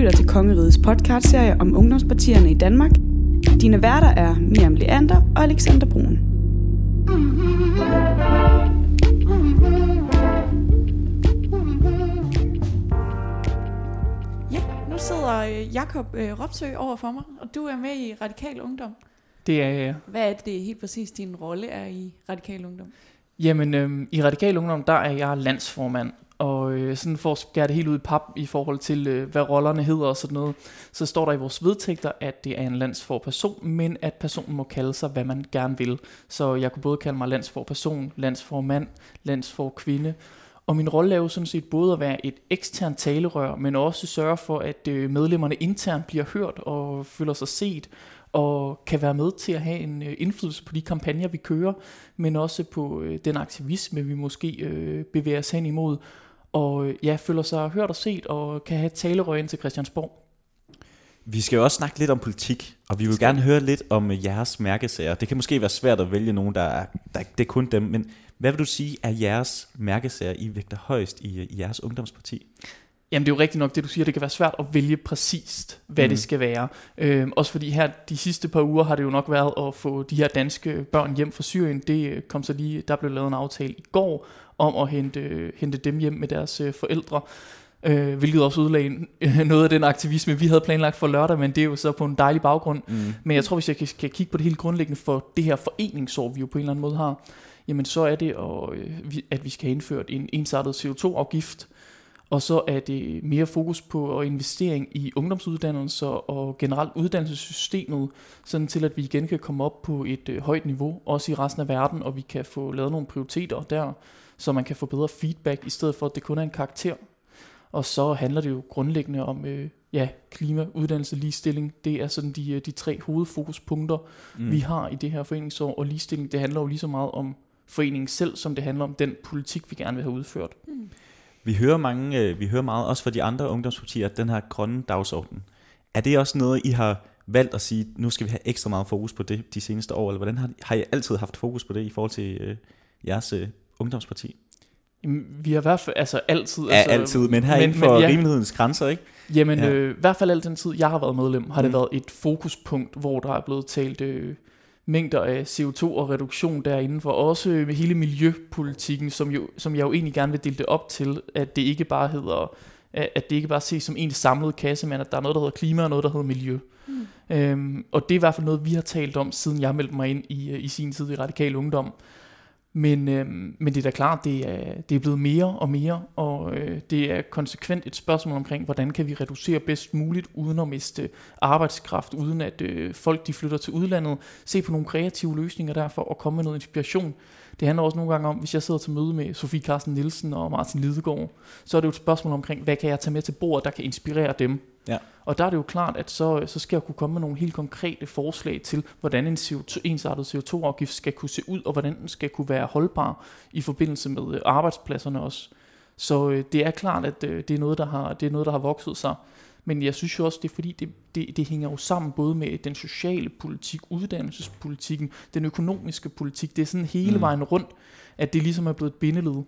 lytter til Kongerigets podcastserie om ungdomspartierne i Danmark. Dine værter er Miriam Leander og Alexander Brun. Ja, nu sidder øh, Jakob øh, Ropsø over for mig, og du er med i Radikal Ungdom. Det er jeg. Hvad er det helt præcis, din rolle er i Radikal Ungdom? Jamen, øhm, i Radikal Ungdom, der er jeg landsformand. Og øh, sådan for at skære det helt ud i pap i forhold til, øh, hvad rollerne hedder og sådan noget, så står der i vores vedtægter, at det er en landsforperson, men at personen må kalde sig, hvad man gerne vil. Så jeg kunne både kalde mig landsforperson, landsformand, landsforkvinde. Og min rolle er jo sådan set både at være et eksternt talerør, men også sørge for, at øh, medlemmerne internt bliver hørt og føler sig set, og kan være med til at have en øh, indflydelse på de kampagner, vi kører, men også på øh, den aktivisme, vi måske øh, bevæger os hen imod, og øh, ja, føler sig hørt og set, og kan have et talerør ind til Christiansborg. Vi skal jo også snakke lidt om politik, og vi vil gerne høre lidt om øh, jeres mærkesager. Det kan måske være svært at vælge nogen, der er, der, det er kun dem, men hvad vil du sige er jeres mærkesager, I vægter højst i, i jeres ungdomsparti? Jamen det er jo rigtigt nok det du siger, det kan være svært at vælge præcist, hvad mm. det skal være. Øhm, også fordi her de sidste par uger har det jo nok været at få de her danske børn hjem fra Syrien. Det øh, kom så lige, der blev lavet en aftale i går om at hente, hente dem hjem med deres øh, forældre. Øh, hvilket også udlagde noget af den aktivisme, vi havde planlagt for lørdag, men det er jo så på en dejlig baggrund. Mm. Men jeg tror, hvis jeg kan, kan kigge på det helt grundlæggende for det her foreningsår, vi jo på en eller anden måde har, jamen så er det, at, øh, at vi skal have indført en ensartet CO2-afgift, og så er det mere fokus på investering i ungdomsuddannelser og generelt uddannelsessystemet, sådan til at vi igen kan komme op på et øh, højt niveau, også i resten af verden, og vi kan få lavet nogle prioriteter der, så man kan få bedre feedback, i stedet for at det kun er en karakter. Og så handler det jo grundlæggende om øh, ja, klima, uddannelse, ligestilling. Det er sådan de, øh, de tre hovedfokuspunkter, mm. vi har i det her foreningsår. Og ligestilling, det handler jo lige så meget om foreningen selv, som det handler om den politik, vi gerne vil have udført. Mm. Vi hører, mange, øh, vi hører meget, også fra de andre ungdomspartier, at den her grønne dagsorden, er det også noget, I har valgt at sige, nu skal vi have ekstra meget fokus på det de seneste år, eller hvordan har, har I altid haft fokus på det i forhold til øh, jeres øh, ungdomsparti? Vi har i hvert fald, altså altid. Ja, altså, altid, men her men, inden for men, ja, rimelighedens grænser, ikke? Jamen, ja. øh, i hvert fald al den tid, jeg har været medlem, har mm. det været et fokuspunkt, hvor der er blevet talt øh, mængder af CO2 og reduktion derinde, for også med hele miljøpolitikken, som, jo, som jeg jo egentlig gerne vil dele det op til, at det ikke bare hedder, at det ikke bare ses som en samlet kasse, men at der er noget, der hedder klima og noget, der hedder miljø. Mm. Øhm, og det er i hvert fald noget, vi har talt om, siden jeg meldte mig ind i, i sin tid i Radikal Ungdom. Men, øh, men det er da klart, det er, det er blevet mere og mere, og øh, det er konsekvent et spørgsmål omkring, hvordan kan vi reducere bedst muligt, uden at miste arbejdskraft, uden at øh, folk de flytter til udlandet, se på nogle kreative løsninger derfor, og komme med noget inspiration. Det handler også nogle gange om, hvis jeg sidder til møde med Sofie Carsten Nielsen og Martin Lidegaard, så er det jo et spørgsmål omkring, hvad kan jeg tage med til bordet, der kan inspirere dem. Ja. Og der er det jo klart, at så, så skal jeg kunne komme med nogle helt konkrete forslag til, hvordan en CO2, ensartet CO2-afgift skal kunne se ud, og hvordan den skal kunne være holdbar i forbindelse med øh, arbejdspladserne også. Så øh, det er klart, at øh, det, er noget, der har, det er noget, der har vokset sig. Men jeg synes jo også, det er fordi, det, det, det hænger jo sammen både med den sociale politik, uddannelsespolitikken, den økonomiske politik. Det er sådan hele mm. vejen rundt, at det ligesom er blevet et bindeled.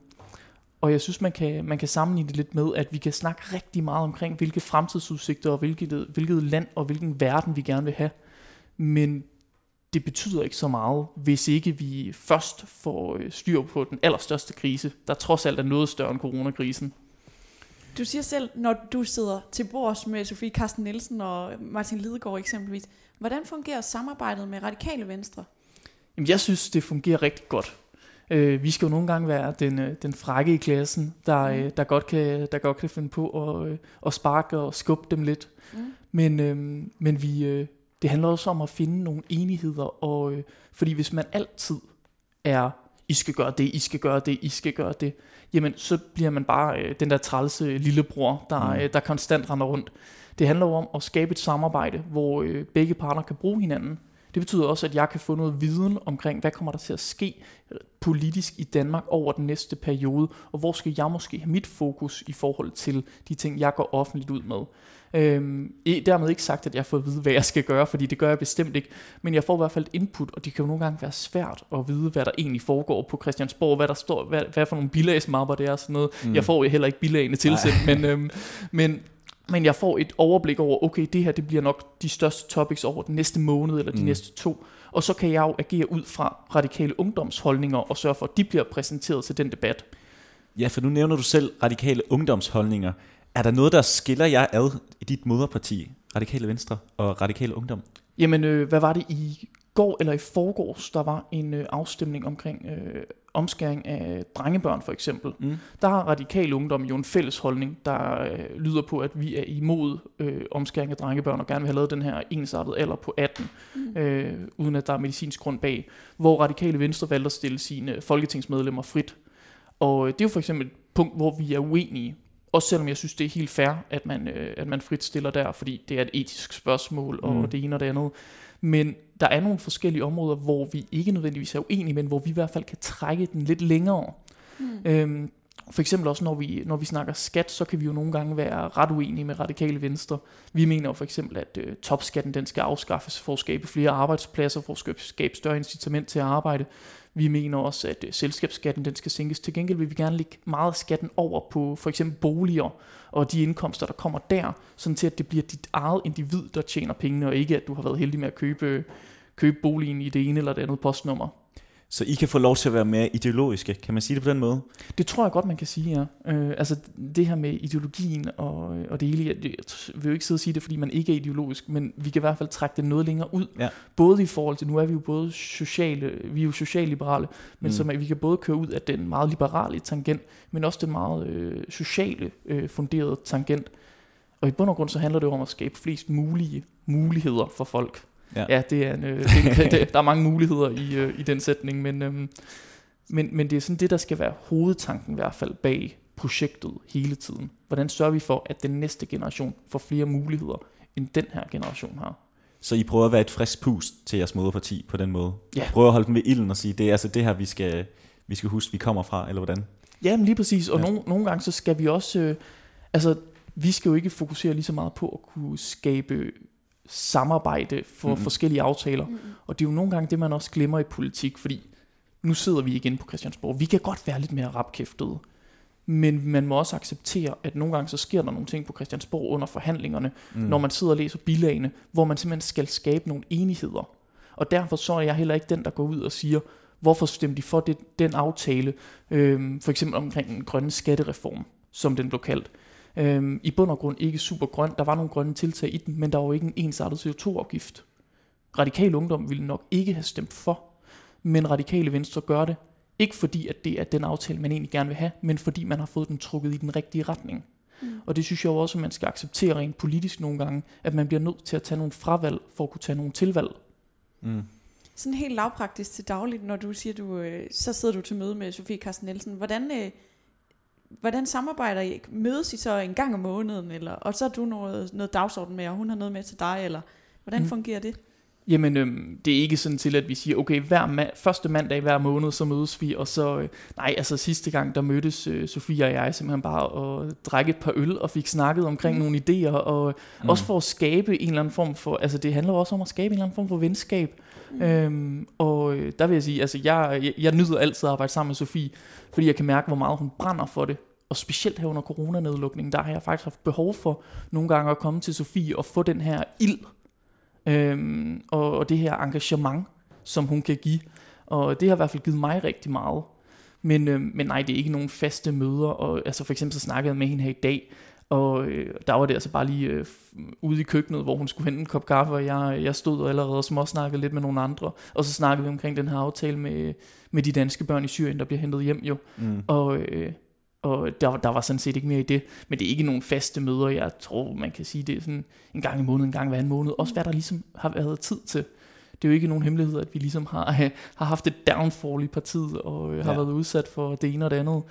Og jeg synes, man kan, man kan sammenligne det lidt med, at vi kan snakke rigtig meget omkring, hvilke fremtidsudsigter og hvilket, hvilket land og hvilken verden vi gerne vil have. Men det betyder ikke så meget, hvis ikke vi først får øh, styr på den allerstørste krise, der trods alt er noget større end coronakrisen. Du siger selv, når du sidder til bords med Sofie Carsten Nielsen og Martin Lidegaard eksempelvis, hvordan fungerer samarbejdet med Radikale Venstre? Jamen, jeg synes, det fungerer rigtig godt. Øh, vi skal jo nogle gange være den, øh, den frække i klassen, der, mm. øh, der, godt kan, der godt kan finde på at, øh, at sparke og skubbe dem lidt. Mm. Men, øh, men vi, øh, det handler også om at finde nogle enigheder, og, øh, fordi hvis man altid er, I skal gøre det, I skal gøre det, I skal gøre det, jamen så bliver man bare øh, den der trælse lillebror, der, mm. øh, der konstant render rundt. Det handler jo om at skabe et samarbejde, hvor øh, begge parter kan bruge hinanden. Det betyder også, at jeg kan få noget viden omkring, hvad kommer der til at ske politisk i Danmark over den næste periode, og hvor skal jeg måske have mit fokus i forhold til de ting, jeg går offentligt ud med. Øhm, dermed ikke sagt, at jeg får at vide, hvad jeg skal gøre, fordi det gør jeg bestemt ikke, men jeg får i hvert fald et input, og det kan jo nogle gange være svært at vide, hvad der egentlig foregår på Christiansborg, hvad der står, hvad, hvad for nogle bilagsmapper det er og sådan noget. Mm. Jeg får jo heller ikke bilagene tilsendt, men, øhm, men Men jeg får et overblik over, okay, det her det bliver nok de største topics over den næste måned eller de Mm. næste to. Og så kan jeg jo agere ud fra radikale ungdomsholdninger og sørge for, at de bliver præsenteret til den debat. Ja, for nu nævner du selv radikale ungdomsholdninger. Er der noget, der skiller jer ad i dit moderparti, Radikale Venstre og Radikale Ungdom? Jamen, øh, hvad var det i går eller i forgårs, der var en øh, afstemning omkring øh, omskæring af drengebørn for eksempel. Mm. Der har radikal ungdom jo en fælles holdning, der øh, lyder på, at vi er imod øh, omskæring af drengebørn og gerne vil have lavet den her ensartede alder på 18, Mm. øh, uden at der er medicinsk grund bag, hvor radikale venstre valgte at stille sine folketingsmedlemmer frit. Og øh, det er jo for eksempel et punkt, hvor vi er uenige. Også selvom jeg synes, det er helt fair, at man, øh, at man frit stiller der, fordi det er et etisk spørgsmål, og mm. det ene og det andet. Men der er nogle forskellige områder, hvor vi ikke nødvendigvis er uenige, men hvor vi i hvert fald kan trække den lidt længere. Mm. Øhm, for eksempel også, når vi, når vi snakker skat, så kan vi jo nogle gange være ret uenige med radikale venstre. Vi mener jo for eksempel, at øh, topskatten den skal afskaffes for at skabe flere arbejdspladser, for at skabe- skabe større incitament til at arbejde. Vi mener også, at øh, selskabsskatten den skal sænkes. Til gengæld vil vi gerne lægge meget af skatten over på for eksempel boliger og de indkomster, der kommer der, sådan til at det bliver dit eget individ, der tjener pengene, og ikke at du har været heldig med at købe, øh, købe boligen i det ene eller det andet postnummer. Så I kan få lov til at være mere ideologiske, kan man sige det på den måde? Det tror jeg godt, man kan sige, ja. Øh, altså det her med ideologien og, og det hele, jeg, jeg vil jo ikke sidde og sige det, fordi man ikke er ideologisk, men vi kan i hvert fald trække det noget længere ud. Ja. Både i forhold til, nu er vi jo både sociale, vi er jo socialliberale, men Mm. som at vi kan både køre ud af den meget liberale tangent, men også den meget øh, sociale øh, funderede tangent. Og i bund og grund så handler det jo om at skabe flest mulige muligheder for folk. Ja. Ja, det er en, øh, det, det, det, der er mange muligheder i, øh, i den sætning, men, øhm, men, men det er sådan det, der skal være hovedtanken i hvert fald bag projektet hele tiden. Hvordan sørger vi for, at den næste generation får flere muligheder, end den her generation har? Så I prøver at være et frisk pust til jeres moderparti på den måde? Ja. Prøver at holde dem ved ilden og sige, det er altså det her, vi skal, vi skal huske, vi kommer fra, eller hvordan? Ja, men lige præcis. Og ja. nogle, nogle gange så skal vi også... Øh, altså, vi skal jo ikke fokusere lige så meget på at kunne skabe samarbejde for mm-hmm. forskellige aftaler. Mm. Og det er jo nogle gange det, man også glemmer i politik, fordi nu sidder vi igen på Christiansborg. Vi kan godt være lidt mere rapkæftede, men man må også acceptere, at nogle gange så sker der nogle ting på Christiansborg under forhandlingerne, mm. når man sidder og læser bilagene, hvor man simpelthen skal skabe nogle enigheder. Og derfor så er jeg heller ikke den, der går ud og siger, hvorfor stemte de for det, den aftale, øhm, for eksempel omkring den grønne skattereform, som den blev kaldt. Øhm, I bund og grund ikke super grøn. Der var nogle grønne tiltag i den, men der var jo ikke en ensartet CO2-afgift. Radikal Ungdom ville nok ikke have stemt for, men Radikale Venstre gør det. Ikke fordi, at det er den aftale, man egentlig gerne vil have, men fordi man har fået den trukket i den rigtige retning. Mm. Og det synes jeg jo også, at man skal acceptere rent politisk nogle gange, at man bliver nødt til at tage nogle fravalg for at kunne tage nogle tilvalg. Mm. Sådan helt lavpraktisk til dagligt, når du siger, du, øh, så sidder du til møde med Sofie Carsten Nielsen. Hvordan, øh, hvordan samarbejder I? Mødes I så en gang om måneden, eller, og så har du noget, noget dagsorden med, og hun har noget med til dig, eller hvordan Mm. fungerer det? Jamen, øhm, det er ikke sådan til, at vi siger, okay, hver ma- første mandag hver måned, så mødes vi, og så, øh, nej, altså sidste gang, der mødtes øh, Sofie og jeg simpelthen bare og drak et par øl, og fik snakket omkring Mm. nogle idéer, og Mm. også for at skabe en eller anden form for, altså det handler også om at skabe en eller anden form for venskab, Mm. Øhm, og øh, der vil jeg sige, altså jeg, jeg, jeg nyder altid at arbejde sammen med Sofie, fordi jeg kan mærke, hvor meget hun brænder for det. Og specielt her under coronanedlukningen, der har jeg faktisk haft behov for nogle gange at komme til Sofie og få den her ild, øhm, og, og det her engagement, som hun kan give. Og det har i hvert fald givet mig rigtig meget. Men, øh, men nej, det er ikke nogen faste møder. Og, altså for eksempel så snakkede jeg med hende her i dag, og øh, der var det altså bare lige øh, ude i køkkenet, hvor hun skulle hente en kop kaffe, og jeg, jeg stod allerede og småsnakkede lidt med nogle andre. Og så snakkede vi omkring den her aftale med, med de danske børn i Syrien, der bliver hentet hjem jo. Mm. Og, øh, og der, der var sådan set ikke mere i det. Men det er ikke nogen faste møder. Jeg tror, man kan sige, det er sådan en gang i måneden, en gang hver anden måned. Også hvad der ligesom har været tid til. Det er jo ikke nogen hemmelighed, at vi ligesom har, har haft et downfall i partiet, og øh, har Ja. været udsat for det ene og det andet.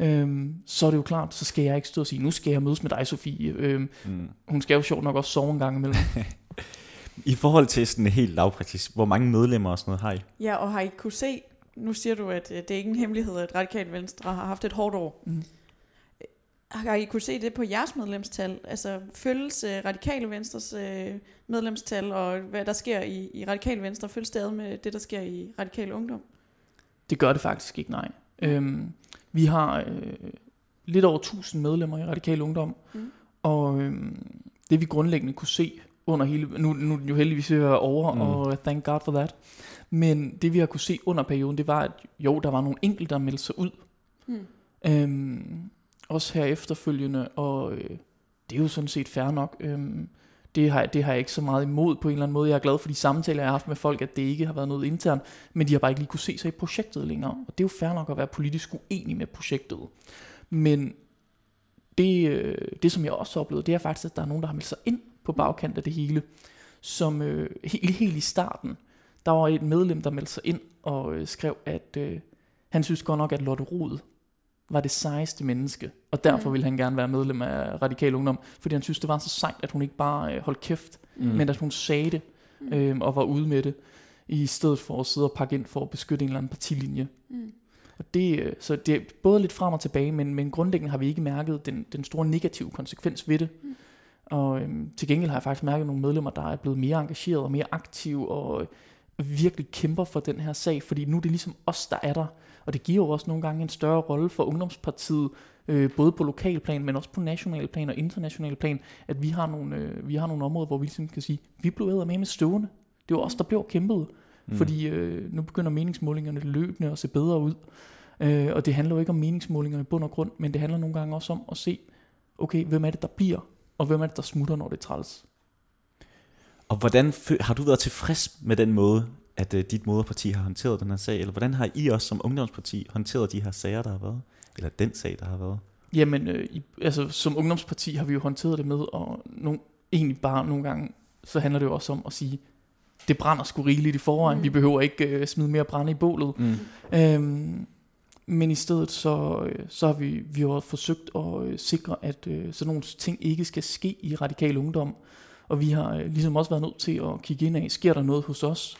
Øhm, så er det jo klart, så skal jeg ikke stå og sige, nu skal jeg mødes med dig, Sofie. Øhm, Mm. hun skal jo sjovt nok også sove en gang imellem. I forhold til sådan helt lavpraktisk, hvor mange medlemmer og sådan noget har I? Ja, og har I kunne se, nu siger du, at øh, det er ikke en hemmelighed, at Radikal Venstre har haft et hårdt år. Mm. Har I kunne se det på jeres medlemstal? Altså følges øh, Radikale Venstres øh, medlemstal, og hvad der sker i, i Radikale Venstre, følges det ad med det, der sker i Radikale Ungdom? Det gør det faktisk ikke, nej. Øhm, vi har øh, lidt over 1000 medlemmer i Radikal Ungdom, Mm. Og øhm, det vi grundlæggende kunne se under hele, nu, nu er den jo heldigvis ved at være over, mm. og thank God for that. Men det vi har kunne se under perioden, det var, at jo, der var nogle enkelte, der meldte sig ud. Mm. Øhm, også her efterfølgende, og øh, det er jo sådan set fair nok. Øhm, det har, det har jeg ikke så meget imod på en eller anden måde. Jeg er glad for de samtaler, jeg har haft med folk, at det ikke har været noget internt, men de har bare ikke lige kunne se sig i projektet længere. Og det er jo fair nok at være politisk uenig med projektet. Men det, øh, det som jeg også har oplevet, det er faktisk, at der er nogen, der har meldt sig ind på bagkant af det hele. Som øh, helt, helt i starten, der var et medlem, der meldte sig ind og øh, skrev, at øh, han synes godt nok, at Lotte Rod var det sejeste menneske, og derfor Mm. ville han gerne være medlem af Radikal Ungdom, fordi han synes, det var så sejt, at hun ikke bare øh, holdt kæft, mm. men at hun sagde det, øh, og var ude med det, i stedet for at sidde og pakke ind for at beskytte en eller anden partilinje. Mm. Og det, øh, så det er både lidt frem og tilbage, men, men grundlæggende har vi ikke mærket den, den store negative konsekvens ved det. Mm. Og øhm, til gengæld har jeg faktisk mærket nogle medlemmer, der er blevet mere engageret og mere aktive og øh, virkelig kæmper for den her sag, fordi nu er det ligesom os, der er der. Og det giver jo også nogle gange en større rolle for Ungdomspartiet, øh, både på lokalplan, men også på national plan og international plan, at vi har nogle, øh, vi har nogle områder, hvor vi ligesom kan sige, vi blev med med stående. Det var os, der blev kæmpet, mm. fordi øh, nu begynder meningsmålingerne løbende at se bedre ud. Øh, og det handler jo ikke om meningsmålinger i bund og grund, men det handler nogle gange også om at se, okay, hvem er det, der bliver, og hvem er det, der smutter, når det er træls. Og hvordan har du været tilfreds med den måde, at uh, dit moderparti har håndteret den her sag? Eller hvordan har I også som ungdomsparti håndteret de her sager, der har været? Eller den sag, der har været? Jamen, øh, i, altså som ungdomsparti har vi jo håndteret det med, og nogle, egentlig bare nogle gange, så handler det jo også om at sige, det brænder sgu rigeligt i forvejen, Mm. mm. vi behøver ikke øh, smide mere brænde i bålet. Mm. Øhm, men i stedet så, øh, så har vi, vi har forsøgt at øh, sikre, at øh, sådan nogle ting ikke skal ske i radikal ungdom. Og vi har øh, ligesom også været nødt til at kigge ind af, sker der noget hos os?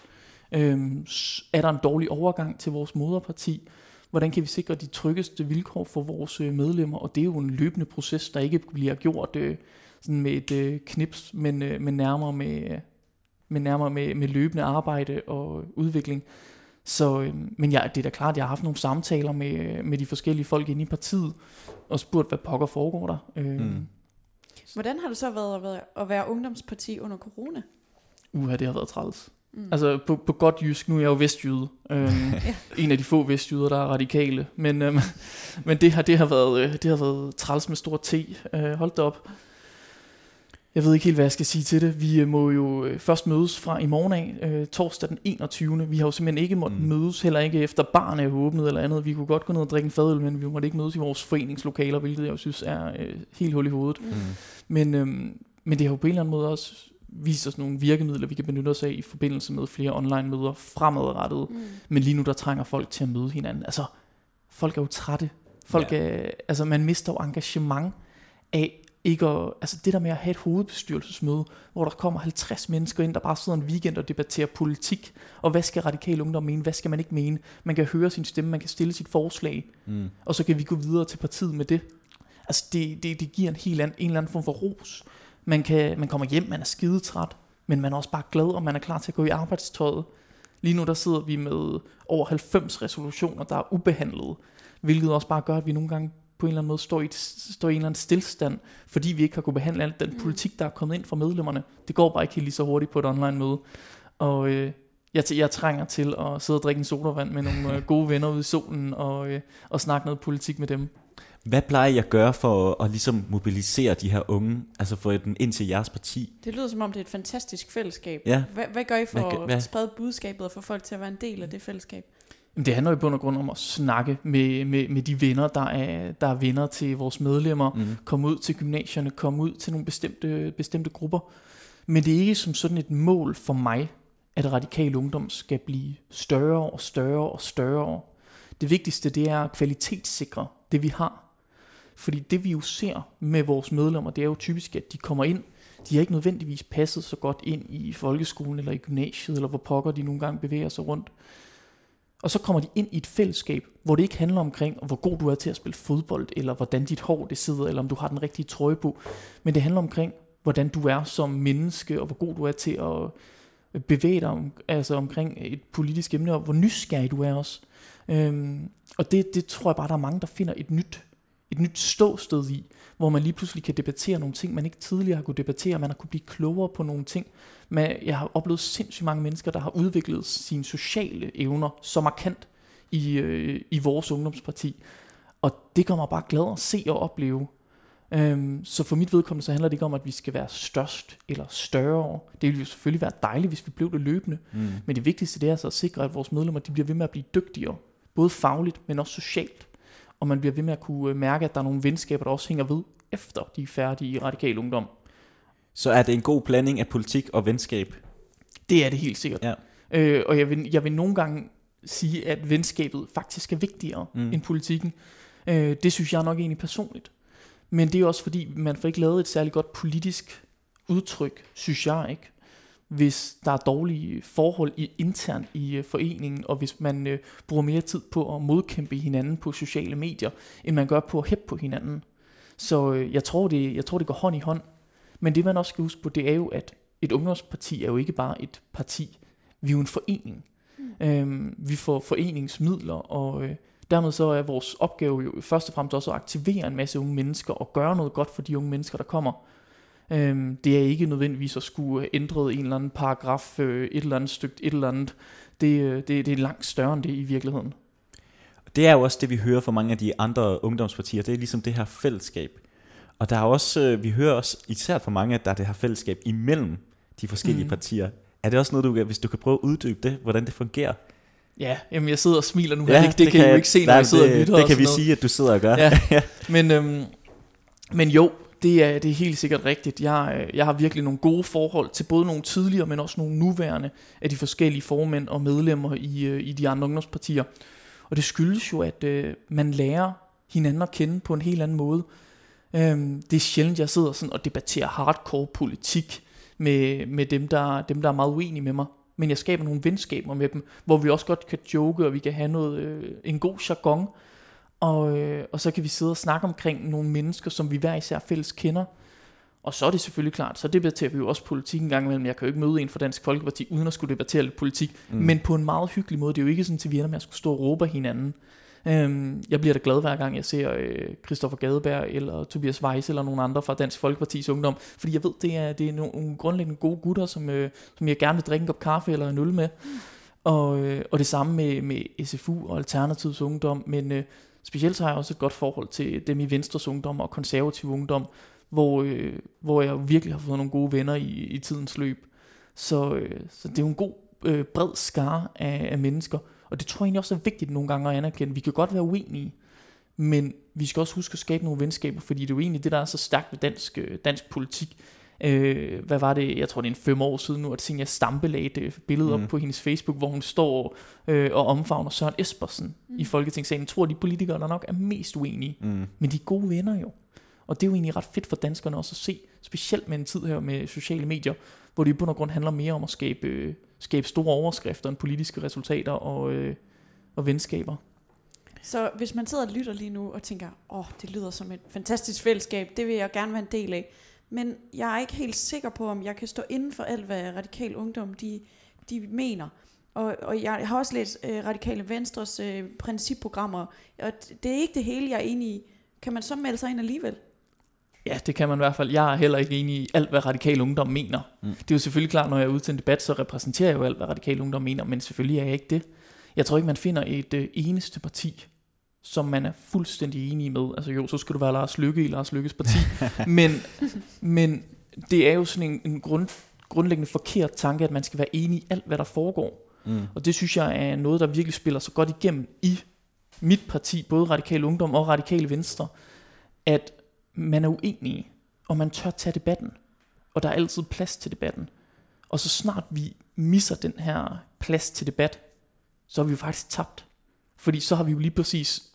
Øhm, er der en dårlig overgang til vores moderparti? Hvordan kan vi sikre de tryggeste vilkår for vores øh, medlemmer? Og det er jo en løbende proces, der ikke bliver gjort øh, sådan med et øh, knips, men, øh, men nærmere med, med, men nærmere med, med løbende arbejde og udvikling. Så, øh, men ja, det er da klart, at jeg har haft nogle samtaler med, øh, med de forskellige folk inde i partiet, og spurgt, hvad pokker foregår der. Øh, Mm mm. Hvordan har det så været at være, ungdomsparti under corona? Uha, det har været træls. Mm. Altså på, på godt jysk, nu er jeg jo vestjyde. Øhm, En af de få vestjyder, der er radikale. Men, øhm, men det, har, det, har været, øh, det har været træls med stor T. Øh, hold da op. Jeg ved ikke helt, hvad jeg skal sige til det. Vi øh, må jo øh, først mødes fra i morgen af, øh, torsdag den 21. Vi har jo simpelthen ikke måttet Mm. mm. mødes, heller ikke efter barnet er åbnet eller andet. Vi kunne godt gå ned og drikke en fadøl, men vi måtte ikke mødes i vores foreningslokaler, hvilket jeg jo synes er øh, helt hul i hovedet. Mm. Men, øhm, men det har jo på en eller anden måde også vist os nogle virkemidler, vi kan benytte os af i forbindelse med flere online møder fremadrettet. Mm. Men lige nu der trænger folk til at møde hinanden. Altså, folk er jo trætte. Folk ja. er, altså man mister jo engagement af ikke at, altså det der med at have et hovedbestyrelsesmøde, hvor der kommer 50 mennesker ind, der bare sidder en weekend og debatterer politik, og hvad skal radikale ungdom mene, hvad skal man ikke mene, man kan høre sin stemme, man kan stille sit forslag, Mm. og så kan vi gå videre til partiet med det. Altså det, det, det giver en helt anden, en eller anden form for ros. Man, kan, man kommer hjem, man er skidetræt, men man er også bare glad, og man er klar til at gå i arbejdstøjet. Lige nu der sidder vi med over 90 resolutioner, der er ubehandlede, hvilket også bare gør, at vi nogle gange på en eller anden måde står i, et, står i en eller anden stillstand, fordi vi ikke har kunnet behandle al den Mm. politik, der er kommet ind fra medlemmerne. Det går bare ikke helt lige så hurtigt på et online møde. Og øh, jeg, jeg trænger til at sidde og drikke en sodavand med nogle øh, gode venner ude i solen og, øh, og snakke noget politik med dem. Hvad plejer I at gøre for at, at ligesom mobilisere de her unge, altså få dem ind til jeres parti? Det lyder som om, det er et fantastisk fællesskab. Ja. Hvad, hvad gør I for Hvad at sprede budskabet og få folk til at være en del af det fællesskab? Jamen, Det handler jo i bund og grund om at snakke med, med, med de venner, der er, der er venner til vores medlemmer. Mm. Komme ud til gymnasierne, komme ud til nogle bestemte, bestemte grupper. Men det er ikke som sådan et mål for mig, at radikal ungdom skal blive større og større og større. Det vigtigste det er at kvalitetssikre det, vi har. Fordi det vi jo ser med vores medlemmer, det er jo typisk, at de kommer ind, de har ikke nødvendigvis passet så godt ind i folkeskolen eller i gymnasiet, eller hvor pokker de nogle gange bevæger sig rundt. Og så kommer de ind i et fællesskab, hvor det ikke handler omkring, hvor god du er til at spille fodbold, eller hvordan dit hår det sidder, eller om du har den rigtige trøje på. Men det handler omkring, hvordan du er som menneske, og hvor god du er til at bevæge dig om, altså omkring et politisk emne, og hvor nysgerrig du er også. Øhm, og det, det tror jeg bare, der er mange, der finder et nyt, et nyt ståsted i, hvor man lige pludselig kan debattere nogle ting, man ikke tidligere har kunne debattere, man har kunne blive klogere på nogle ting. Men jeg har oplevet sindssygt mange mennesker, der har udviklet sine sociale evner så markant i, øh, i vores ungdomsparti. Og det gør mig bare glad at se og opleve. Øhm, så for mit vedkommende, så handler det ikke om, at vi skal være størst eller større. Det ville jo selvfølgelig være dejligt, hvis vi blev det løbende. Mm. Men det vigtigste, det er altså at sikre, at vores medlemmer de bliver ved med at blive dygtigere. Både fagligt, men også socialt. Og man bliver ved med at kunne øh, mærke, at der er nogle venskaber, der også hænger ved, efter de er færdige i radikal ungdom. Så er det en god blanding af politik og venskab? Det er det helt sikkert. Ja. Øh, og jeg vil, jeg vil nogle gange sige, at venskabet faktisk er vigtigere mm. end politikken. Øh, det synes jeg nok egentlig personligt. Men det er også fordi, man får ikke lavet et særligt godt politisk udtryk, synes jeg ikke. Hvis der er dårlige forhold i, internt i uh, foreningen, og hvis man uh, bruger mere tid på at modkæmpe hinanden på sociale medier, end man gør på at hæppe på hinanden. Så uh, jeg, tror, det, jeg tror, det går hånd i hånd. Men det man også skal huske på, det er jo, at et ungdomsparti er jo ikke bare et parti. Vi er jo en forening. Mm. Øhm, vi får foreningsmidler, og øh, dermed så er vores opgave jo først og fremmest også at aktivere en masse unge mennesker og gøre noget godt for de unge mennesker, der kommer. Øhm, det er ikke nødvendigvis at skulle ændre en eller anden paragraf, øh, et eller andet stykke, et eller andet. Det, øh, det, det er langt større end det i virkeligheden. Det er jo også det, vi hører fra mange af de andre ungdomspartier. Det er ligesom det her fællesskab. Og der er også, øh, vi hører også især fra mange, at der er det her fællesskab imellem de forskellige mm. partier. Er det også noget, du kan, hvis du kan prøve at uddybe det, hvordan det fungerer? Ja, jamen jeg sidder og smiler nu. Ja, det, det, det kan jeg jo ikke se, når nej, jeg sidder det, og lytter. Det kan vi noget. sige, at du sidder og gør. Ja. men, øhm, men jo, det er, det er helt sikkert rigtigt. Jeg, øh, jeg har virkelig nogle gode forhold til både nogle tidligere, men også nogle nuværende af de forskellige formænd og medlemmer i, øh, i de andre ungdomspartier. Og det skyldes jo, at øh, man lærer hinanden at kende på en helt anden måde. Øhm, det er sjældent, jeg sidder sådan og debatterer hardcore politik med, med dem, der, dem, der er meget uenige med mig. Men jeg skaber nogle venskaber med dem, hvor vi også godt kan joke, og vi kan have noget, øh, en god jargon. Og, øh, og så kan vi sidde og snakke omkring nogle mennesker, som vi hver især fælles kender. Og så er det selvfølgelig klart, så debatterer vi jo også politik en gang imellem. Jeg kan jo ikke møde en fra Dansk Folkeparti, uden at skulle debattere lidt politik. Mm. Men på en meget hyggelig måde. Det er jo ikke sådan, at vi ender med at skulle stå og råbe af hinanden. Øhm, jeg bliver da glad hver gang jeg ser øh, Christoffer Gadeberg eller Tobias Weiss eller nogen andre fra Dansk Folkepartis Ungdom, fordi jeg ved, det er, det er nogle grundlæggende gode gutter, som, øh, som jeg gerne vil drikke en kop kaffe eller en øl med. Og, øh, og det samme med, med SFU og Alternativets Ungdom, men øh, specielt så har jeg også et godt forhold til dem i Venstres Ungdom og Konservativ Ungdom, hvor, øh, hvor jeg virkelig har fået nogle gode venner i, i tidens løb. Så, øh, så det er jo en god øh, bred skare af, af mennesker, og det tror jeg egentlig også er vigtigt nogle gange at anerkende. Vi kan godt være uenige, men vi skal også huske at skabe nogle venskaber, fordi det er jo egentlig det, der er så stærkt ved dansk, øh, dansk politik. Øh, hvad var det, jeg tror det er en fem år siden nu, at Senja Stampe lagde et billede mm. op på hendes Facebook, hvor hun står øh, og omfavner Søren Espersen mm. i Folketingssalen. Jeg tror, de politikere, der nok er mest uenige, mm. men de er gode venner jo. Og det er jo egentlig ret fedt for danskerne også at se, specielt med en tid her med sociale medier, hvor det i bund og grund handler mere om at skabe, øh, skabe store overskrifter end politiske resultater og, øh, og venskaber. Så hvis man sidder og lytter lige nu og tænker, åh, oh, det lyder som et fantastisk fællesskab, det vil jeg gerne være en del af. Men jeg er ikke helt sikker på, om jeg kan stå inden for alt, hvad Radikal Ungdom de, de mener. Og, og jeg har også læst øh, Radikale Venstres øh, principprogrammer, og det er ikke det hele, jeg er enig i. Kan man så melde sig ind alligevel? Ja, det kan man i hvert fald. Jeg er heller ikke enig i alt, hvad radikal ungdom mener. Mm. Det er jo selvfølgelig klart, når jeg er ude til en debat, så repræsenterer jeg jo alt, hvad radikal ungdom mener, men selvfølgelig er jeg ikke det. Jeg tror ikke, man finder et øh, eneste parti, som man er fuldstændig enig med. Altså jo, så skulle du være Lars Lykke i Lars Lykkes parti. men, men det er jo sådan en, en grund, grundlæggende forkert tanke, at man skal være enig i alt, hvad der foregår. Mm. Og det synes jeg er noget, der virkelig spiller så godt igennem i mit parti, både Radikal Ungdom og Radikale Venstre, at man er uenig, og man tør tage debatten. Og der er altid plads til debatten. Og så snart vi misser den her plads til debat, så har vi jo faktisk tabt. Fordi så har vi jo lige præcis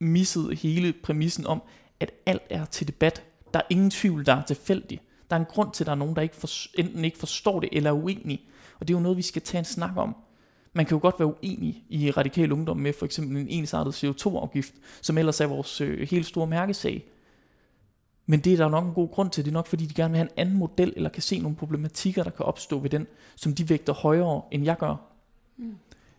misset hele præmissen om, at alt er til debat. Der er ingen tvivl, der er tilfældig. Der er en grund til, at der er nogen, der ikke for, enten ikke forstår det eller er uenige. Og det er jo noget, vi skal tage en snak om. Man kan jo godt være uenig i radikal ungdom med for eksempel en ensartet CO2-afgift, som ellers er vores øh, helt store mærkesag. Men det er der nok en god grund til. Det er nok fordi, de gerne vil have en anden model, eller kan se nogle problematikker, der kan opstå ved den, som de vægter højere, end jeg gør. Mm.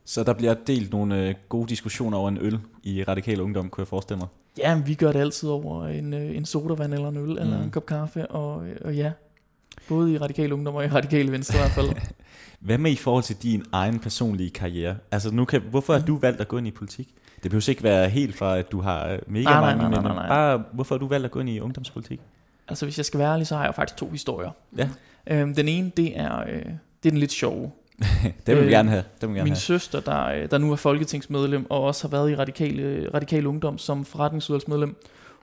Så der bliver delt nogle øh, gode diskussioner over en øl i Radikal Ungdom, kunne jeg forestille mig. Ja, vi gør det altid over en, øh, en sodavand eller en øl, mm. eller en kop kaffe, og, øh, og ja, både i radikale ungdom og i radikale venstre i hvert fald. Hvad med i forhold til din egen personlige karriere? Altså, nu kan, hvorfor har du valgt at gå ind i politik? Det behøver ikke være helt fra, at du har mega Nej, mange, nej, nej, nej, nej. bare, hvorfor har du valgt at gå ind i ungdomspolitik? Altså hvis jeg skal være ærlig, så har jeg faktisk to historier. Ja. Øhm, den ene, det er, øh, det er den lidt sjove. Det vil vi Øh, gerne have. Det vil vi gerne Min have. søster, der, øh, der nu er folketingsmedlem, og også har været i radikale, radikale ungdom som forretningsudvalgsmedlem,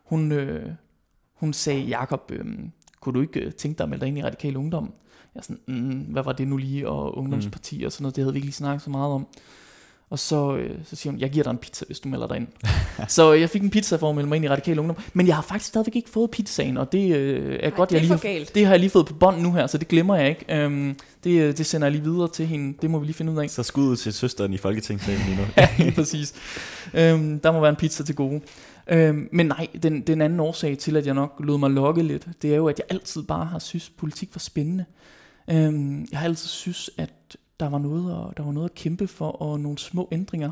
hun, øh, hun sagde, Jakob, øh, kunne du ikke øh, tænke dig at melde dig ind i radikale ungdom? Jeg er sådan, mm, hvad var det nu lige, og ungdomsparti og sådan noget, det havde vi ikke lige snakket så meget om. Og så, øh, så siger hun, jeg giver dig en pizza, hvis du melder dig ind. så øh, jeg fik en pizza for at melde mig ind i radikale ungdom, men jeg har faktisk stadigvæk ikke fået pizzaen, og det øh, er Ej, godt, det er jeg lige galt. det har jeg lige fået på bånd nu her, så det glemmer jeg ikke. Øhm, det, øh, det sender jeg lige videre til hende. Det må vi lige finde ud af. Så skud ud til søsteren i Folketingssalen lige nu. ja, præcis. Øhm, der må være en pizza til gode. Øhm, men nej, den, den anden årsag til, at jeg nok lod mig lokke lidt, det er jo, at jeg altid bare har synes, politik var spændende. Øhm, jeg har altid synes, at der var noget at, der var noget at kæmpe for, og nogle små ændringer.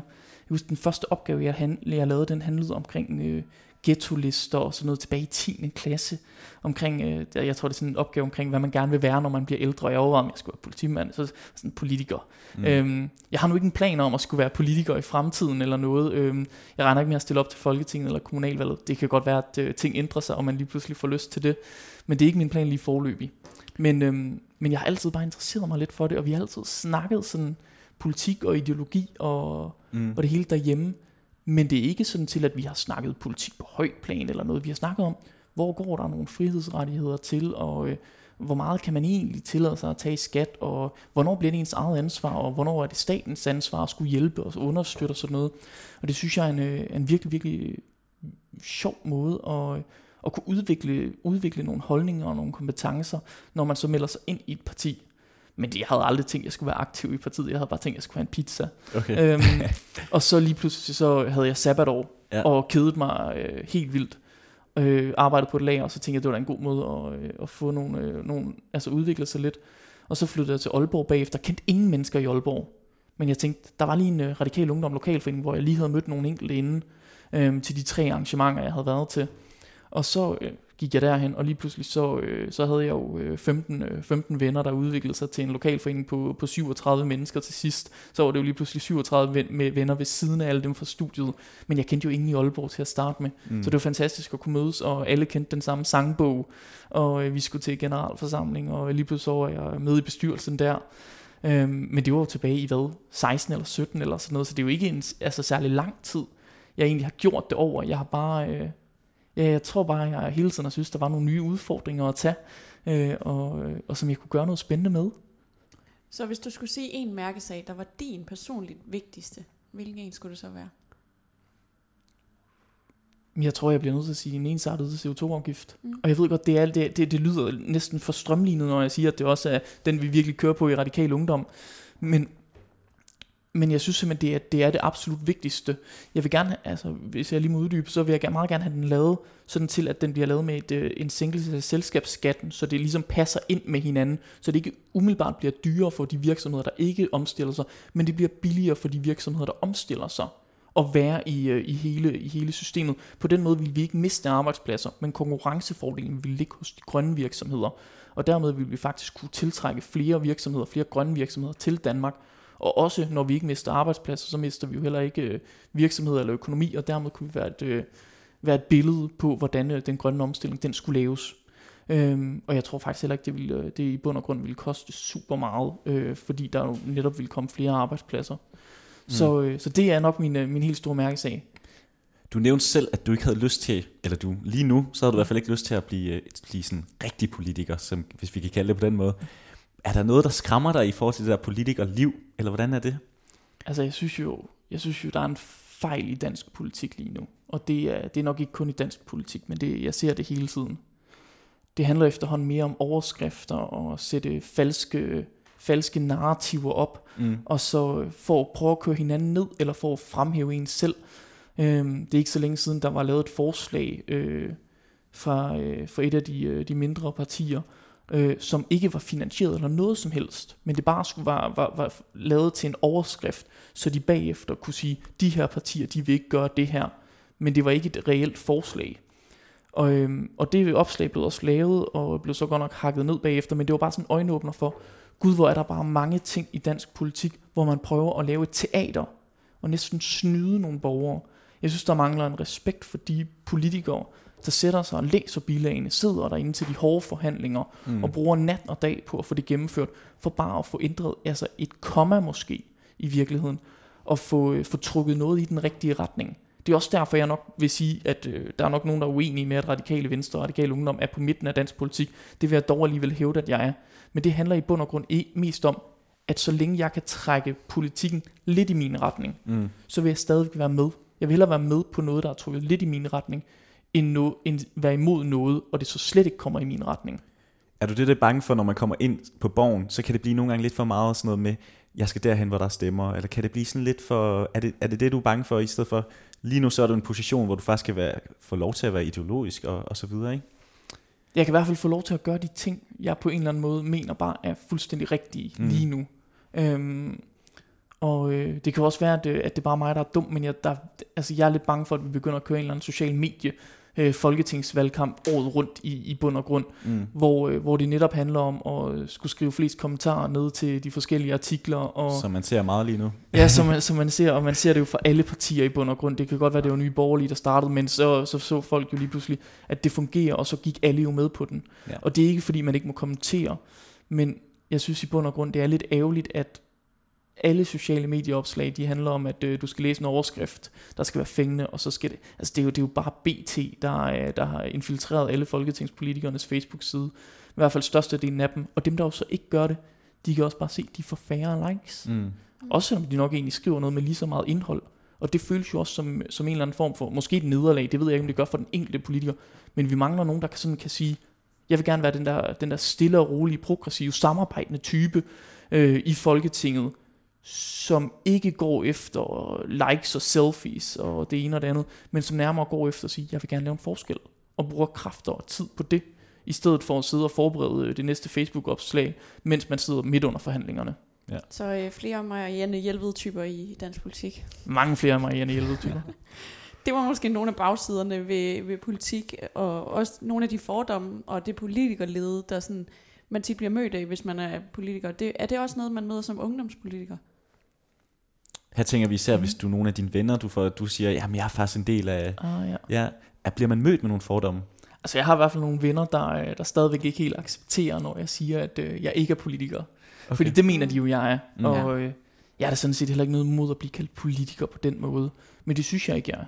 Jeg husker, den første opgave, jeg, hand, jeg lavede, den handlede omkring øh, ghetto-lister og sådan noget tilbage i 10. klasse. Omkring, øh, jeg tror, det er sådan en opgave omkring, hvad man gerne vil være, når man bliver ældre. Jeg overvejede, om jeg skulle være politimand, så sådan politiker. Mm. Øhm, jeg har nu ikke en plan om at skulle være politiker i fremtiden eller noget. Øhm, jeg regner ikke med at stille op til Folketinget eller kommunalvalget. Det kan godt være, at øh, ting ændrer sig, og man lige pludselig får lyst til det. Men det er ikke min plan lige forløbig. Men, øhm, men jeg har altid bare interesseret mig lidt for det, og vi har altid snakket sådan politik og ideologi og, Mm. og det hele derhjemme. Men det er ikke sådan til, at vi har snakket politik på højt plan eller noget. Vi har snakket om, hvor går der nogle frihedsrettigheder til, og øh, hvor meget kan man egentlig tillade sig at tage i skat, og hvornår bliver det ens eget ansvar, og hvornår er det statens ansvar at skulle hjælpe og understøtte og sådan noget. Og det synes jeg er en, øh, en virkelig, virkelig sjov måde at, at kunne udvikle, udvikle nogle holdninger og nogle kompetencer, når man så melder sig ind i et parti. Men det, jeg havde aldrig tænkt, at jeg skulle være aktiv i partiet. Jeg havde bare tænkt, at jeg skulle have en pizza. Okay. øhm, og så lige pludselig så havde jeg sabbatår, Ja. og kedet mig øh, helt vildt. Øh, arbejdede på et lager, og så tænkte jeg, at det var da en god måde at, øh, at få nogle, øh, nogle, altså udvikle sig lidt. Og så flyttede jeg til Aalborg bagefter. Kendte ingen mennesker i Aalborg. Men jeg tænkte, der var lige en øh, radikal ungdom lokalforening, hvor jeg lige havde mødt nogle enkelte inden øh, til de tre arrangementer, jeg havde været til. Og så øh, gik jeg derhen, og lige pludselig så, øh, så havde jeg jo øh, 15, øh, 15 venner, der udviklede sig til en lokalforening på, på 37 mennesker til sidst. Så var det jo lige pludselig 37 ven, med venner ved siden af alle dem fra studiet. Men jeg kendte jo ingen i Aalborg til at starte med. Mm. Så det var fantastisk at kunne mødes, og alle kendte den samme sangbog. Og øh, vi skulle til generalforsamling, og lige pludselig så var jeg med i bestyrelsen der. Øhm, men det var jo tilbage i hvad, 16 eller 17 eller sådan noget, så det er jo ikke en altså, særlig lang tid, jeg egentlig har gjort det over. Jeg har bare, øh, ja, jeg tror bare, jeg hele tiden har synes, der var nogle nye udfordringer at tage, øh, og, øh, og som jeg kunne gøre noget spændende med. Så hvis du skulle sige en mærkesag, der var din personligt vigtigste, hvilken en skulle det så være? Jeg tror, jeg bliver nødt til at sige en ensartet CO2-afgift. Mm. Mm. Og jeg ved godt, det, er, det, det, det lyder næsten for strømlignet, når jeg siger, at det også er den, vi virkelig kører på i radikal ungdom. Men, men jeg synes simpelthen, det er, det er det absolut vigtigste. Jeg vil gerne, altså hvis jeg lige må uddybe, så vil jeg meget gerne have den lavet, sådan til at den bliver lavet med et, øh, en sænkelse af selskabsskatten, så det ligesom passer ind med hinanden, så det ikke umiddelbart bliver dyrere for de virksomheder, der ikke omstiller sig, men det bliver billigere for de virksomheder, der omstiller sig at være i, øh, i, hele, i hele systemet. På den måde vil vi ikke miste arbejdspladser, men konkurrencefordelen vil ligge hos de grønne virksomheder. Og dermed vil vi faktisk kunne tiltrække flere virksomheder, flere grønne virksomheder til Danmark. Og også når vi ikke mister arbejdspladser, så mister vi jo heller ikke øh, virksomheder eller økonomi, og dermed kunne vi være et, øh, være et billede på, hvordan øh, den grønne omstilling den skulle laves. Øhm, og jeg tror faktisk heller ikke, det, ville, øh, det i bund og grund ville koste super meget, øh, fordi der jo netop ville komme flere arbejdspladser. Mm. Så, øh, så det er nok min, min helt store mærkesag. Du nævnte selv, at du ikke havde lyst til, eller du lige nu, så havde du i hvert fald ikke lyst til at blive, blive sådan rigtig politiker, som, hvis vi kan kalde det på den måde. Er der noget, der skræmmer dig i forhold til det der politikerliv, eller hvordan er det? Altså jeg synes jo, jeg synes jo der er en fejl i dansk politik lige nu. Og det er, det er nok ikke kun i dansk politik, men det, jeg ser det hele tiden. Det handler efterhånden mere om overskrifter og at sætte falske, falske narrativer op, Mm. og så for at prøve at køre hinanden ned, eller for at fremhæve en selv. Øhm, det er ikke så længe siden, der var lavet et forslag øh, fra, øh, fra et af de, øh, de mindre partier, øh, som ikke var finansieret eller noget som helst, men det bare skulle var, var, var lavet til en overskrift, så de bagefter kunne sige, de her partier, de vil ikke gøre det her, men det var ikke et reelt forslag. Og, øhm, og det opslag blev også lavet, og blev så godt nok hakket ned bagefter, men det var bare sådan en øjenåbner for, gud, hvor er der bare mange ting i dansk politik, hvor man prøver at lave et teater, og næsten snyde nogle borgere. Jeg synes, der mangler en respekt for de politikere, der sætter sig og læser bilagene, sidder derinde til de hårde forhandlinger, mm. og bruger nat og dag på at få det gennemført, for bare at få ændret altså et komma måske i virkeligheden, og få, øh, få trukket noget i den rigtige retning. Det er også derfor, jeg nok vil sige, at øh, der er nok nogen, der er uenige med, at radikale venstre og radikale ungdom er på midten af dansk politik. Det vil jeg dog alligevel hævde, at jeg er. Men det handler i bund og grund mest om, at så længe jeg kan trække politikken lidt i min retning, mm. så vil jeg stadig være med. Jeg vil hellere være med på noget, der er trukket lidt i min retning, end, no, end være imod noget, og det så slet ikke kommer i min retning. Er du det, der er bange for, når man kommer ind på borgen, så kan det blive nogle gange lidt for meget sådan noget med, jeg skal derhen, hvor der stemmer, eller kan det blive sådan lidt for, er det, er det det, du er bange for, i stedet for, lige nu så er du en position, hvor du faktisk kan være, få lov til at være ideologisk og, og så videre, ikke? Jeg kan i hvert fald få lov til at gøre de ting, jeg på en eller anden måde mener bare er fuldstændig rigtige mm. lige nu. Øhm, og øh, det kan også være, at, øh, at det er bare mig, der er dum, men jeg, der, altså, jeg er lidt bange for, at vi begynder at køre en eller anden social medie øh, folketingsvalgkamp året rundt i, i bund og grund, mm. hvor, øh, hvor det netop handler om at skulle skrive flest kommentarer ned til de forskellige artikler. Og, som man ser meget lige nu. ja, som man, som man ser, og man ser det jo for alle partier i bund og grund. Det kan godt være, det var nye borgerlige, der startede, men så, så så folk jo lige pludselig, at det fungerer, og så gik alle jo med på den. Ja. Og det er ikke, fordi man ikke må kommentere, men jeg synes i bund og grund, det er lidt ærgerligt, at alle sociale medieopslag, de handler om, at øh, du skal læse en overskrift, der skal være fængende, og så skal det, altså det er jo, det er jo bare BT, der, øh, der har infiltreret alle folketingspolitikernes Facebook-side, i hvert fald størstedelen af dem, og dem, der jo så ikke gør det, de kan også bare se, at de får færre likes. Mm. Også selvom de nok egentlig skriver noget med lige så meget indhold. Og det føles jo også som, som en eller anden form for, måske et nederlag, det ved jeg ikke, om det gør for den enkelte politiker, men vi mangler nogen, der kan, sådan kan sige, jeg vil gerne være den der, den der stille og rolige, progressive, samarbejdende type øh, i Folketinget, som ikke går efter likes og selfies og det ene og det andet, men som nærmere går efter at sige, jeg vil gerne lave en forskel, og bruger kræfter og tid på det, i stedet for at sidde og forberede det næste Facebook-opslag, mens man sidder midt under forhandlingerne. Ja. Så øh, flere Marianne Hjelved-typer i dansk politik. Mange flere Marianne Hjelved-typer. det var måske nogle af bagsiderne ved, ved politik, og også nogle af de fordomme og det politikerlede, der sådan, man tit bliver mødt af, hvis man er politiker. Det, er det også noget, man møder som ungdomspolitiker? Her tænker vi især, mm. hvis du er nogle af dine venner, du, får, du siger, jamen jeg er faktisk en del af... Ah, ja. ja. At bliver man mødt med nogle fordomme? Altså jeg har i hvert fald nogle venner, der, øh, der stadigvæk ikke helt accepterer, når jeg siger, at øh, jeg ikke er politiker. Okay. Fordi det mener de jo, jeg er. Mm. Og øh, jeg er da sådan set heller ikke noget mod at blive kaldt politiker på den måde. Men det synes jeg ikke, jeg er.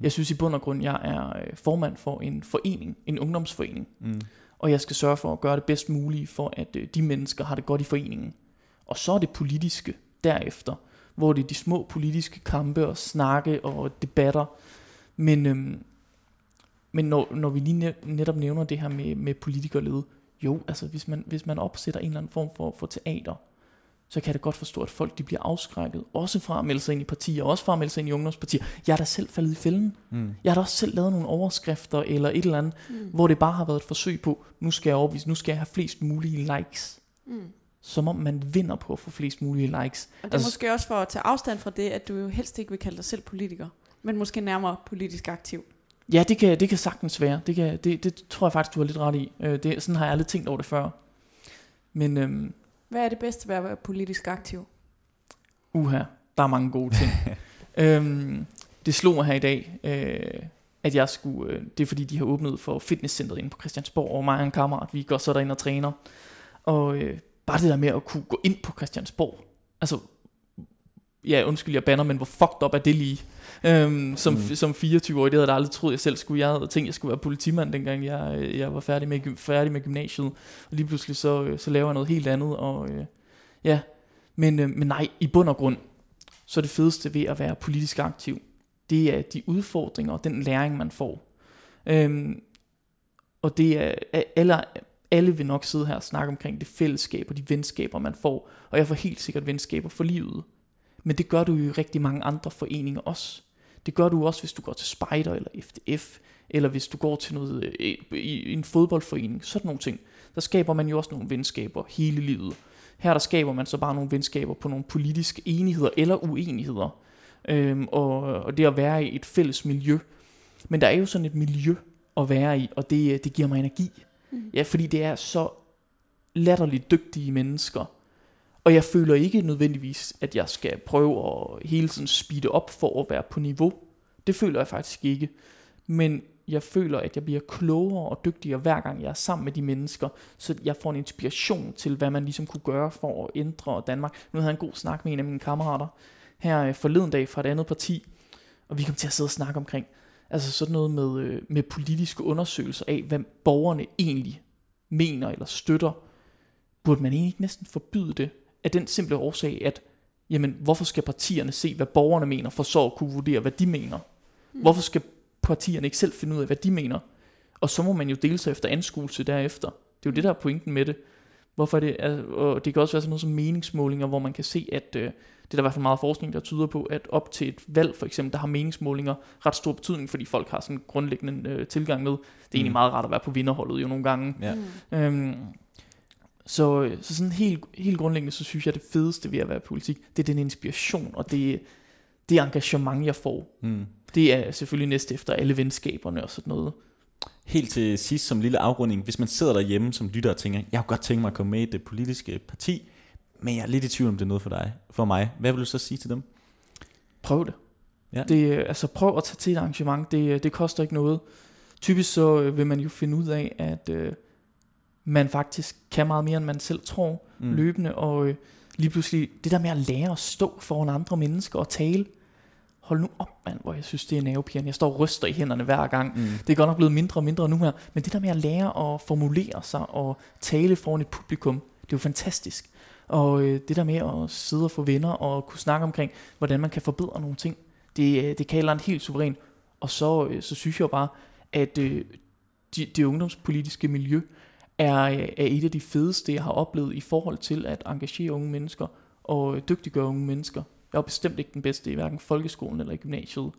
Jeg synes i bund og grund, jeg er øh, formand for en forening, en ungdomsforening. Mm. Og jeg skal sørge for at gøre det bedst mulige for, at øh, de mennesker har det godt i foreningen. Og så er det politiske derefter hvor det er de små politiske kampe og snakke og debatter. Men, øhm, men når, når vi lige netop nævner det her med, med politikerlede, jo, altså hvis man, hvis man opsætter en eller anden form for, for teater, så kan jeg da godt forstå, at folk de bliver afskrækket, også fra at melde sig ind i partier, også fra at melde sig ind i ungdomspartier. Jeg er da selv faldet i fælden. Mm. Jeg har da også selv lavet nogle overskrifter eller et eller andet, mm. hvor det bare har været et forsøg på, nu skal jeg overbevise, nu skal jeg have flest mulige likes. Mm som om man vinder på at få flest mulige likes. Og det er altså, måske også for at tage afstand fra det, at du jo helst ikke vil kalde dig selv politiker, men måske nærmere politisk aktiv. Ja, det kan, det kan sagtens være. Det, kan, det, det tror jeg faktisk, du har lidt ret i. Øh, det, sådan har jeg aldrig tænkt over det før. Men, øhm, Hvad er det bedste ved at være politisk aktiv? Uha, der er mange gode ting. øhm, det slog mig her i dag, øh, at jeg skulle... Øh, det er fordi, de har åbnet for fitnesscenteret inde på Christiansborg, og mig og en kammerat, vi går så derinde og træner. Og øh, bare det der med at kunne gå ind på Christiansborg. Altså, ja, undskyld, jeg banner, men hvor fucked up er det lige? Øhm, som, mm. som 24 år, det havde jeg aldrig troet, jeg selv skulle. Jeg havde tænkt, jeg skulle være politimand, dengang jeg, jeg var færdig med, færdig med gymnasiet. Og lige pludselig så, så laver jeg noget helt andet. Og, øh, ja, men, øh, men nej, i bund og grund, så er det fedeste ved at være politisk aktiv, det er de udfordringer og den læring, man får. Øhm, og det er, alle, alle vil nok sidde her og snakke omkring det fællesskab og de venskaber, man får. Og jeg får helt sikkert venskaber for livet. Men det gør du jo i rigtig mange andre foreninger også. Det gør du også, hvis du går til Spider eller FDF, eller hvis du går til noget øh, i en fodboldforening, sådan nogle ting. Der skaber man jo også nogle venskaber hele livet. Her der skaber man så bare nogle venskaber på nogle politiske enigheder eller uenigheder. Øhm, og, og det at være i et fælles miljø, Men der er jo sådan et miljø at være i, og det, øh, det giver mig energi. Mm. Ja, fordi det er så latterligt dygtige mennesker. Og jeg føler ikke nødvendigvis, at jeg skal prøve at hele tiden speede op for at være på niveau. Det føler jeg faktisk ikke. Men jeg føler, at jeg bliver klogere og dygtigere hver gang jeg er sammen med de mennesker, så jeg får en inspiration til, hvad man ligesom kunne gøre for at ændre Danmark. Nu havde jeg en god snak med en af mine kammerater her øh, forleden dag fra et andet parti, og vi kom til at sidde og snakke omkring, altså sådan noget med, øh, med politiske undersøgelser af, hvad borgerne egentlig mener eller støtter. Burde man egentlig ikke næsten forbyde det? Af den simple årsag, at jamen, hvorfor skal partierne se, hvad borgerne mener, for så at kunne vurdere, hvad de mener? Hvorfor skal partierne ikke selv finde ud af, hvad de mener? Og så må man jo dele sig efter anskuelse derefter. Det er jo det, der er pointen med det. Hvorfor det, og det kan også være sådan noget som meningsmålinger, hvor man kan se, at øh, det er der i hvert fald meget forskning, der tyder på, at op til et valg for eksempel, der har meningsmålinger ret stor betydning, fordi folk har sådan en grundlæggende øh, tilgang med. Det er egentlig Mm. meget rart at være på vinderholdet jo nogle gange. Ja. Mm. Øhm, så, så sådan helt, helt grundlæggende, så synes jeg, at det fedeste ved at være politik, det er den inspiration, og det, det engagement, jeg får. Mm. Det er selvfølgelig næst efter alle venskaberne og sådan noget. Helt til sidst som lille afrunding, hvis man sidder derhjemme som lytter og tænker, jeg kunne godt tænke mig at komme med i det politiske parti, men jeg er lidt i tvivl om det er noget for dig, for mig. Hvad vil du så sige til dem? Prøv det. Ja. det øh, altså prøv at tage til et arrangement, det, øh, det koster ikke noget. Typisk så øh, vil man jo finde ud af, at øh, man faktisk kan meget mere, end man selv tror, mm. løbende, og øh, lige pludselig, det der med at lære at stå foran andre mennesker og tale, hold nu op mand, hvor jeg synes, det er nervepirrende. Jeg står og ryster i hænderne hver gang. Mm. Det er godt nok blevet mindre og mindre nu her, men det der med at lære at formulere sig og tale foran et publikum, det er jo fantastisk. Og øh, det der med at sidde og få venner og kunne snakke omkring, hvordan man kan forbedre nogle ting, det, øh, det kalder en helt suveræn. Og så, øh, så synes jeg bare, at øh, det, det ungdomspolitiske miljø er, er et af de fedeste, jeg har oplevet i forhold til at engagere unge mennesker og dygtiggøre unge mennesker. Jeg er bestemt ikke den bedste i hverken folkeskolen eller i gymnasiet.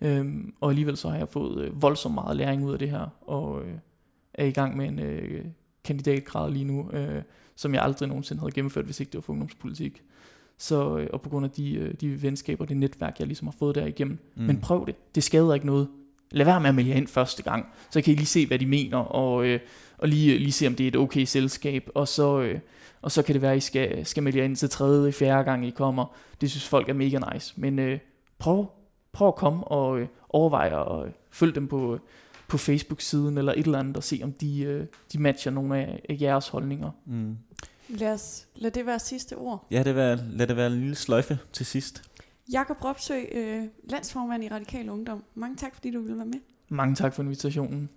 Øhm, og alligevel så har jeg fået øh, voldsomt meget læring ud af det her, og øh, er i gang med en øh, kandidatgrad lige nu, øh, som jeg aldrig nogensinde havde gennemført, hvis ikke det var for ungdomspolitik. Så, øh, og på grund af de, øh, de venskaber, det netværk, jeg ligesom har fået derigennem. Mm. Men prøv det. Det skader ikke noget. Lad være med at melde jer ind første gang, så kan I lige se, hvad de mener, og, øh, og lige, lige se, om det er et okay selskab, og så, øh, og så kan det være, at I skal, skal melde jer ind til tredje, fjerde gang, I kommer. Det synes folk er mega nice. Men øh, prøv, prøv at komme og øh, overveje at øh, følge dem på, øh, på Facebook-siden eller et eller andet, og se, om de, øh, de matcher nogle af, af jeres holdninger. Mm. Lad, os, lad det være sidste ord. Ja, det var, lad det være en lille sløjfe til sidst. Jakob Ropsø, øh, landsformand i Radikal Ungdom. Mange tak, fordi du ville være med. Mange tak for invitationen.